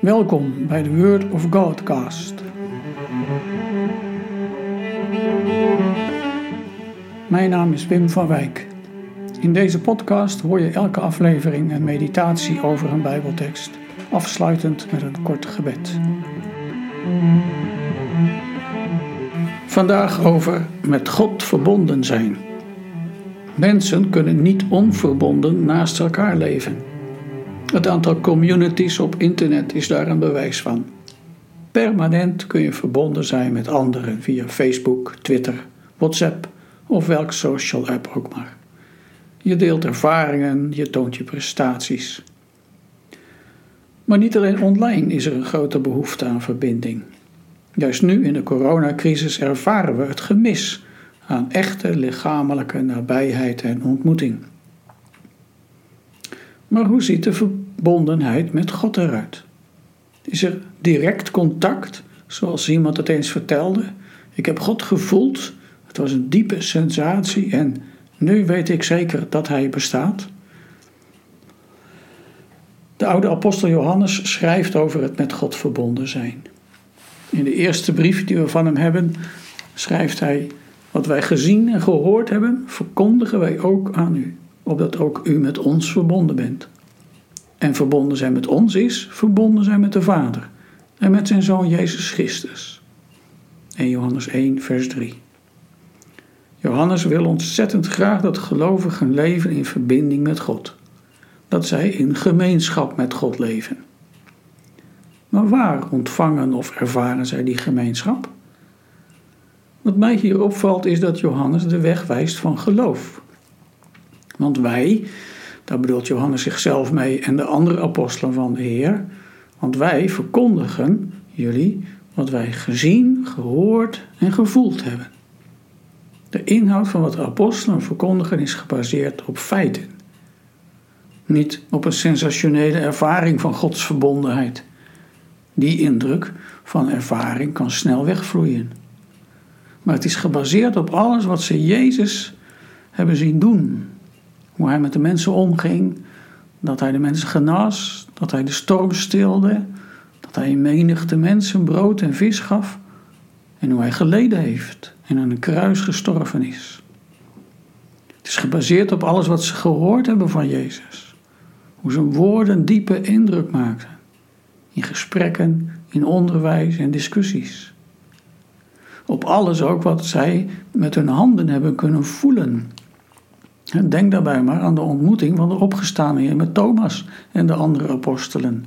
Welkom bij de Word of Godcast. Mijn naam is Wim van Wijk. In deze podcast hoor je elke aflevering een meditatie over een Bijbeltekst, afsluitend met een kort gebed. Vandaag over met God verbonden zijn. Mensen kunnen niet onverbonden naast elkaar leven. Het aantal communities op internet is daar een bewijs van. Permanent kun je verbonden zijn met anderen via Facebook, Twitter, WhatsApp of welk social app ook maar. Je deelt ervaringen, je toont je prestaties. Maar niet alleen online is er een grote behoefte aan verbinding. Juist nu in de coronacrisis ervaren we het gemis aan echte lichamelijke nabijheid en ontmoeting. Maar hoe ziet de verbondenheid met God eruit? Is er direct contact, zoals iemand het eens vertelde? Ik heb God gevoeld, het was een diepe sensatie en nu weet ik zeker dat Hij bestaat. De oude apostel Johannes schrijft over het met God verbonden zijn. In de eerste brief die we van hem hebben, schrijft hij: Wat wij gezien en gehoord hebben, verkondigen wij ook aan u, opdat ook u met ons verbonden bent. En verbonden zijn met ons is verbonden zijn met de Vader en met zijn Zoon Jezus Christus. 1 Johannes 1, vers 3. Johannes wil ontzettend graag dat gelovigen leven in verbinding met God. Dat zij in gemeenschap met God leven. Maar waar ontvangen of ervaren zij die gemeenschap? Wat mij hier opvalt is dat Johannes de weg wijst van geloof. Want wij, daar bedoelt Johannes zichzelf mee en de andere apostelen van de Heer, want wij verkondigen jullie wat wij gezien, gehoord en gevoeld hebben. De inhoud van wat de apostelen verkondigen is gebaseerd op feiten. Niet op een sensationele ervaring van Gods verbondenheid. Die indruk van ervaring kan snel wegvloeien. Maar het is gebaseerd op alles wat ze Jezus hebben zien doen. Hoe hij met de mensen omging, dat hij de mensen genas, dat hij de storm stilde, dat hij een menigte mensen brood en vis gaf en hoe hij geleden heeft en aan een kruis gestorven is. Het is gebaseerd op alles wat ze gehoord hebben van Jezus. Hoe zijn woorden diepe indruk maakten. In gesprekken, in onderwijs en discussies. Op alles ook wat zij met hun handen hebben kunnen voelen. Denk daarbij maar aan de ontmoeting van de opgestane Heer met Thomas en de andere apostelen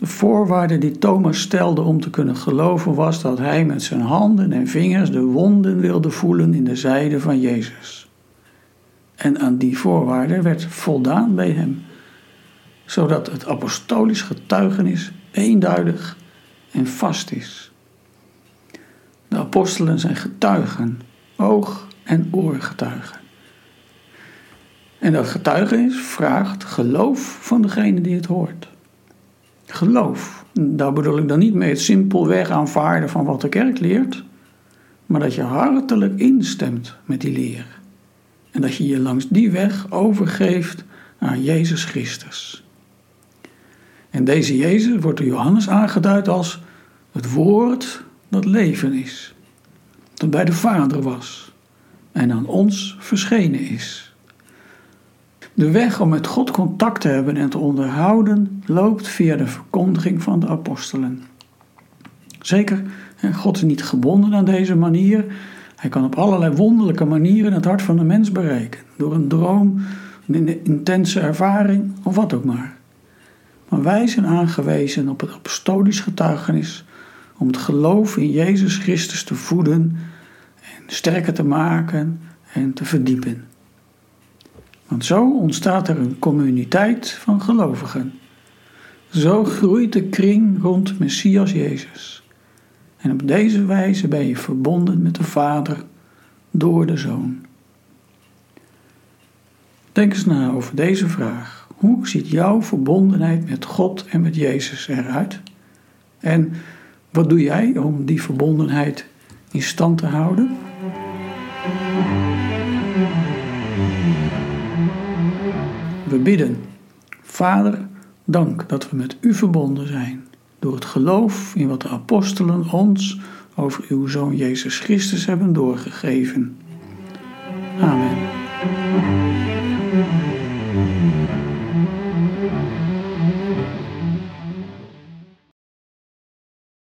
de voorwaarde die Thomas stelde om te kunnen geloven was dat hij met zijn handen en vingers de wonden wilde voelen in de zijde van Jezus. En aan die voorwaarde werd voldaan bij hem, zodat het apostolisch getuigenis eenduidig en vast is. De apostelen zijn getuigen, oog- en oorgetuigen. En dat getuigenis vraagt geloof van degene die het hoort geloof. Daar bedoel ik dan niet mee het simpelweg aanvaarden van wat de kerk leert, maar dat je hartelijk instemt met die leer. En dat je je langs die weg overgeeft aan Jezus Christus. En deze Jezus wordt door Johannes aangeduid als het woord dat leven is, dat bij de Vader was en aan ons verschenen is. De weg om met God contact te hebben en te onderhouden loopt via de verkondiging van de apostelen. Zeker, God is niet gebonden aan deze manier. Hij kan op allerlei wonderlijke manieren het hart van de mens bereiken. Door een droom, een intense ervaring of wat ook maar. Maar wij zijn aangewezen op het apostolisch getuigenis om het geloof in Jezus Christus te voeden en sterker te maken en te verdiepen. Want zo ontstaat er een communiteit van gelovigen. Zo groeit de kring rond Messias Jezus. En op deze wijze ben je verbonden met de Vader door de Zoon. Denk eens na over deze vraag. Hoe ziet jouw verbondenheid met God en met Jezus eruit? En wat doe jij om die verbondenheid in stand te houden? We bidden. Vader, dank dat we met U verbonden zijn. door het geloof in wat de apostelen ons over uw Zoon Jezus Christus hebben doorgegeven.